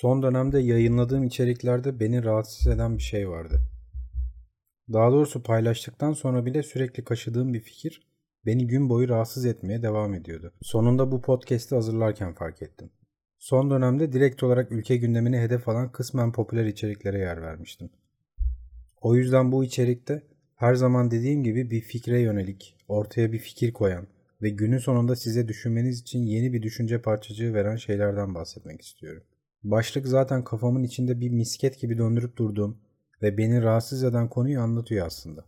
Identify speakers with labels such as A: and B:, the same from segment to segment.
A: Son dönemde yayınladığım içeriklerde beni rahatsız eden bir şey vardı. Daha doğrusu paylaştıktan sonra bile sürekli kaşıdığım bir fikir beni gün boyu rahatsız etmeye devam ediyordu. Sonunda bu podcast'i hazırlarken fark ettim. Son dönemde direkt olarak ülke gündemini hedef alan kısmen popüler içeriklere yer vermiştim. O yüzden bu içerikte her zaman dediğim gibi bir fikre yönelik, ortaya bir fikir koyan ve günün sonunda size düşünmeniz için yeni bir düşünce parçacığı veren şeylerden bahsetmek istiyorum. Başlık zaten kafamın içinde bir misket gibi döndürüp durduğum ve beni rahatsız eden konuyu anlatıyor aslında.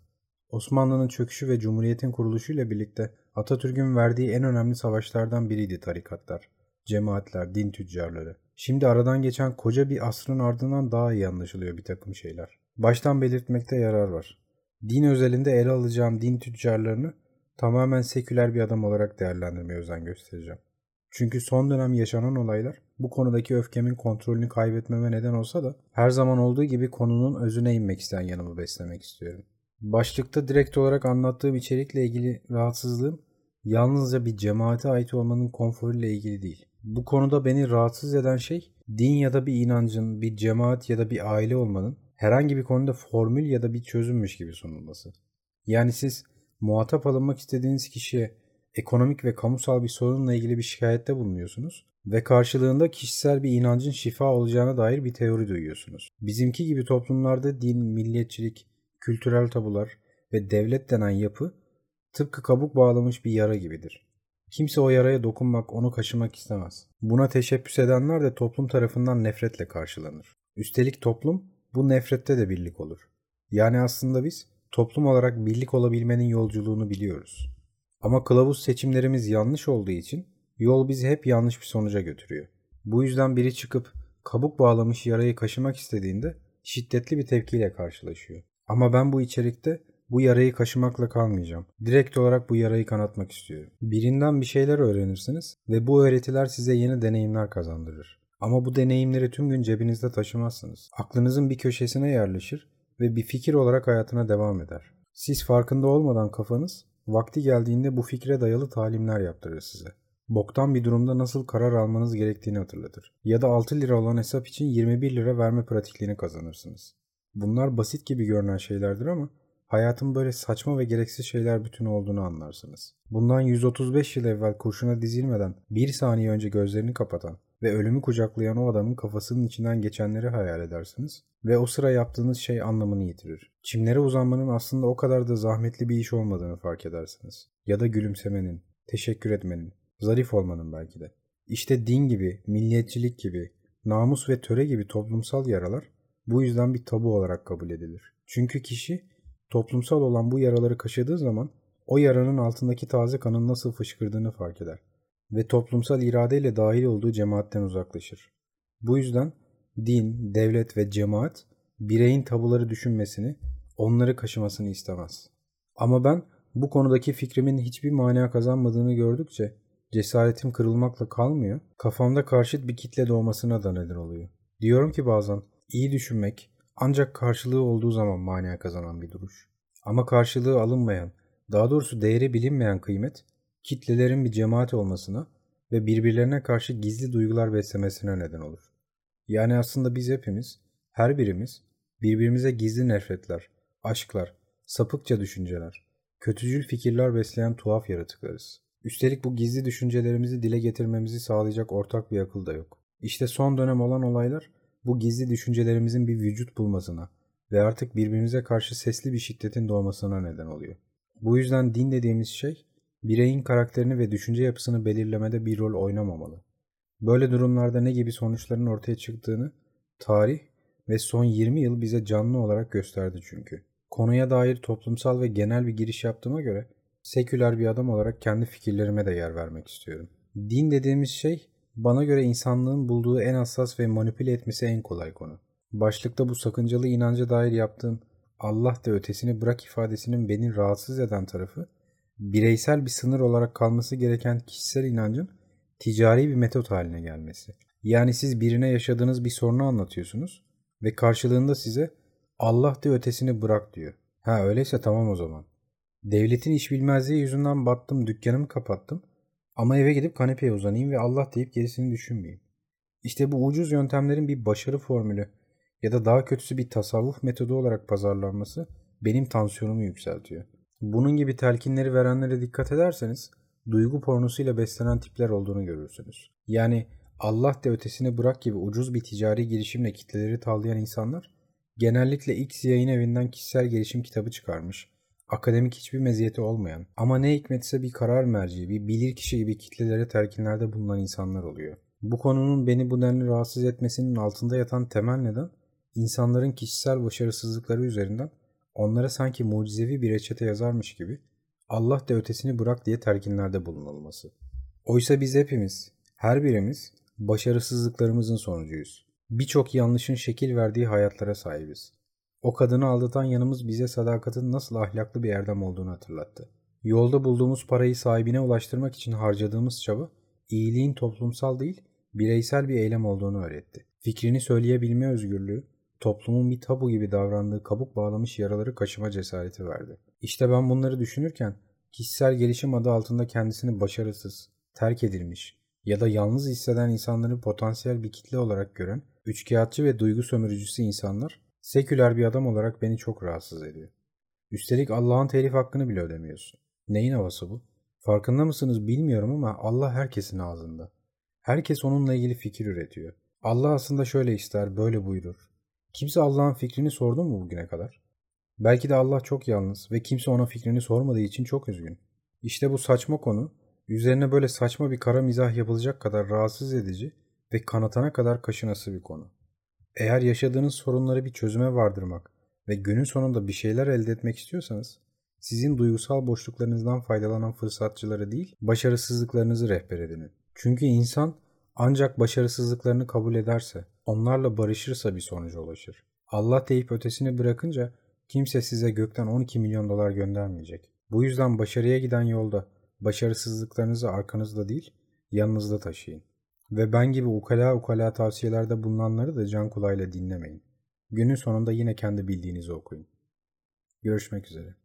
A: Osmanlı'nın çöküşü ve Cumhuriyet'in kuruluşuyla birlikte Atatürk'ün verdiği en önemli savaşlardan biriydi tarikatlar, cemaatler, din tüccarları. Şimdi aradan geçen koca bir asrın ardından daha iyi anlaşılıyor bir takım şeyler. Baştan belirtmekte yarar var. Din özelinde ele alacağım din tüccarlarını tamamen seküler bir adam olarak değerlendirmeye özen göstereceğim. Çünkü son dönem yaşanan olaylar bu konudaki öfkemin kontrolünü kaybetmeme neden olsa da her zaman olduğu gibi konunun özüne inmek isteyen yanımı beslemek istiyorum. Başlıkta direkt olarak anlattığım içerikle ilgili rahatsızlığım yalnızca bir cemaate ait olmanın konforuyla ilgili değil. Bu konuda beni rahatsız eden şey din ya da bir inancın, bir cemaat ya da bir aile olmanın herhangi bir konuda formül ya da bir çözümmüş gibi sunulması. Yani siz muhatap alınmak istediğiniz kişiye ekonomik ve kamusal bir sorunla ilgili bir şikayette bulunuyorsunuz ve karşılığında kişisel bir inancın şifa olacağına dair bir teori duyuyorsunuz. Bizimki gibi toplumlarda din, milliyetçilik, kültürel tabular ve devlet denen yapı tıpkı kabuk bağlamış bir yara gibidir. Kimse o yaraya dokunmak, onu kaşımak istemez. Buna teşebbüs edenler de toplum tarafından nefretle karşılanır. Üstelik toplum bu nefrette de birlik olur. Yani aslında biz toplum olarak birlik olabilmenin yolculuğunu biliyoruz. Ama kılavuz seçimlerimiz yanlış olduğu için yol bizi hep yanlış bir sonuca götürüyor. Bu yüzden biri çıkıp kabuk bağlamış yarayı kaşımak istediğinde şiddetli bir tepkiyle karşılaşıyor. Ama ben bu içerikte bu yarayı kaşımakla kalmayacağım. Direkt olarak bu yarayı kanatmak istiyorum. Birinden bir şeyler öğrenirsiniz ve bu öğretiler size yeni deneyimler kazandırır. Ama bu deneyimleri tüm gün cebinizde taşımazsınız. Aklınızın bir köşesine yerleşir ve bir fikir olarak hayatına devam eder. Siz farkında olmadan kafanız vakti geldiğinde bu fikre dayalı talimler yaptırır size. Boktan bir durumda nasıl karar almanız gerektiğini hatırlatır. Ya da 6 lira olan hesap için 21 lira verme pratikliğini kazanırsınız. Bunlar basit gibi görünen şeylerdir ama hayatın böyle saçma ve gereksiz şeyler bütünü olduğunu anlarsınız. Bundan 135 yıl evvel kurşuna dizilmeden bir saniye önce gözlerini kapatan ve ölümü kucaklayan o adamın kafasının içinden geçenleri hayal edersiniz ve o sıra yaptığınız şey anlamını yitirir. Çimlere uzanmanın aslında o kadar da zahmetli bir iş olmadığını fark edersiniz. Ya da gülümsemenin, teşekkür etmenin, zarif olmanın belki de. İşte din gibi, milliyetçilik gibi, namus ve töre gibi toplumsal yaralar bu yüzden bir tabu olarak kabul edilir. Çünkü kişi toplumsal olan bu yaraları kaşıdığı zaman o yaranın altındaki taze kanın nasıl fışkırdığını fark eder ve toplumsal iradeyle dahil olduğu cemaatten uzaklaşır. Bu yüzden din, devlet ve cemaat bireyin tabuları düşünmesini, onları kaşımasını istemez. Ama ben bu konudaki fikrimin hiçbir mana kazanmadığını gördükçe cesaretim kırılmakla kalmıyor, kafamda karşıt bir kitle doğmasına da neden oluyor. Diyorum ki bazen iyi düşünmek ancak karşılığı olduğu zaman mana kazanan bir duruş. Ama karşılığı alınmayan, daha doğrusu değeri bilinmeyen kıymet kitlelerin bir cemaat olmasına ve birbirlerine karşı gizli duygular beslemesine neden olur. Yani aslında biz hepimiz, her birimiz birbirimize gizli nefretler, aşklar, sapıkça düşünceler, kötücül fikirler besleyen tuhaf yaratıklarız. Üstelik bu gizli düşüncelerimizi dile getirmemizi sağlayacak ortak bir akıl da yok. İşte son dönem olan olaylar bu gizli düşüncelerimizin bir vücut bulmasına ve artık birbirimize karşı sesli bir şiddetin doğmasına neden oluyor. Bu yüzden din dediğimiz şey bireyin karakterini ve düşünce yapısını belirlemede bir rol oynamamalı. Böyle durumlarda ne gibi sonuçların ortaya çıktığını tarih ve son 20 yıl bize canlı olarak gösterdi çünkü. Konuya dair toplumsal ve genel bir giriş yaptığıma göre seküler bir adam olarak kendi fikirlerime de yer vermek istiyorum. Din dediğimiz şey bana göre insanlığın bulduğu en hassas ve manipüle etmesi en kolay konu. Başlıkta bu sakıncalı inanca dair yaptığım Allah da ötesini bırak ifadesinin beni rahatsız eden tarafı bireysel bir sınır olarak kalması gereken kişisel inancın ticari bir metot haline gelmesi. Yani siz birine yaşadığınız bir sorunu anlatıyorsunuz ve karşılığında size Allah de ötesini bırak diyor. Ha öyleyse tamam o zaman. Devletin iş bilmezliği yüzünden battım, dükkanımı kapattım. Ama eve gidip kanepeye uzanayım ve Allah deyip gerisini düşünmeyeyim. İşte bu ucuz yöntemlerin bir başarı formülü ya da daha kötüsü bir tasavvuf metodu olarak pazarlanması benim tansiyonumu yükseltiyor. Bunun gibi telkinleri verenlere dikkat ederseniz duygu pornosuyla beslenen tipler olduğunu görürsünüz. Yani Allah de ötesini bırak gibi ucuz bir ticari girişimle kitleleri tavlayan insanlar genellikle X yayın evinden kişisel gelişim kitabı çıkarmış, akademik hiçbir meziyeti olmayan ama ne hikmetse bir karar merci, bir bilir kişi gibi kitlelere telkinlerde bulunan insanlar oluyor. Bu konunun beni bu denli rahatsız etmesinin altında yatan temel neden insanların kişisel başarısızlıkları üzerinden onlara sanki mucizevi bir reçete yazarmış gibi Allah de ötesini bırak diye telkinlerde bulunulması. Oysa biz hepimiz, her birimiz başarısızlıklarımızın sonucuyuz. Birçok yanlışın şekil verdiği hayatlara sahibiz. O kadını aldatan yanımız bize sadakatin nasıl ahlaklı bir erdem olduğunu hatırlattı. Yolda bulduğumuz parayı sahibine ulaştırmak için harcadığımız çaba, iyiliğin toplumsal değil, bireysel bir eylem olduğunu öğretti. Fikrini söyleyebilme özgürlüğü, toplumun bir tabu gibi davrandığı kabuk bağlamış yaraları kaşıma cesareti verdi. İşte ben bunları düşünürken kişisel gelişim adı altında kendisini başarısız, terk edilmiş ya da yalnız hisseden insanları potansiyel bir kitle olarak gören üçkağıtçı ve duygu sömürücüsü insanlar seküler bir adam olarak beni çok rahatsız ediyor. Üstelik Allah'ın telif hakkını bile ödemiyorsun. Neyin havası bu? Farkında mısınız bilmiyorum ama Allah herkesin ağzında. Herkes onunla ilgili fikir üretiyor. Allah aslında şöyle ister, böyle buyurur. Kimse Allah'ın fikrini sordu mu bugüne kadar? Belki de Allah çok yalnız ve kimse ona fikrini sormadığı için çok üzgün. İşte bu saçma konu, üzerine böyle saçma bir kara mizah yapılacak kadar rahatsız edici ve kanatana kadar kaşınası bir konu. Eğer yaşadığınız sorunları bir çözüme vardırmak ve günün sonunda bir şeyler elde etmek istiyorsanız, sizin duygusal boşluklarınızdan faydalanan fırsatçıları değil, başarısızlıklarınızı rehber edinin. Çünkü insan ancak başarısızlıklarını kabul ederse, onlarla barışırsa bir sonuca ulaşır. Allah deyip ötesini bırakınca kimse size gökten 12 milyon dolar göndermeyecek. Bu yüzden başarıya giden yolda başarısızlıklarınızı arkanızda değil, yanınızda taşıyın. Ve ben gibi ukala ukala tavsiyelerde bulunanları da can kulağıyla dinlemeyin. Günün sonunda yine kendi bildiğinizi okuyun. Görüşmek üzere.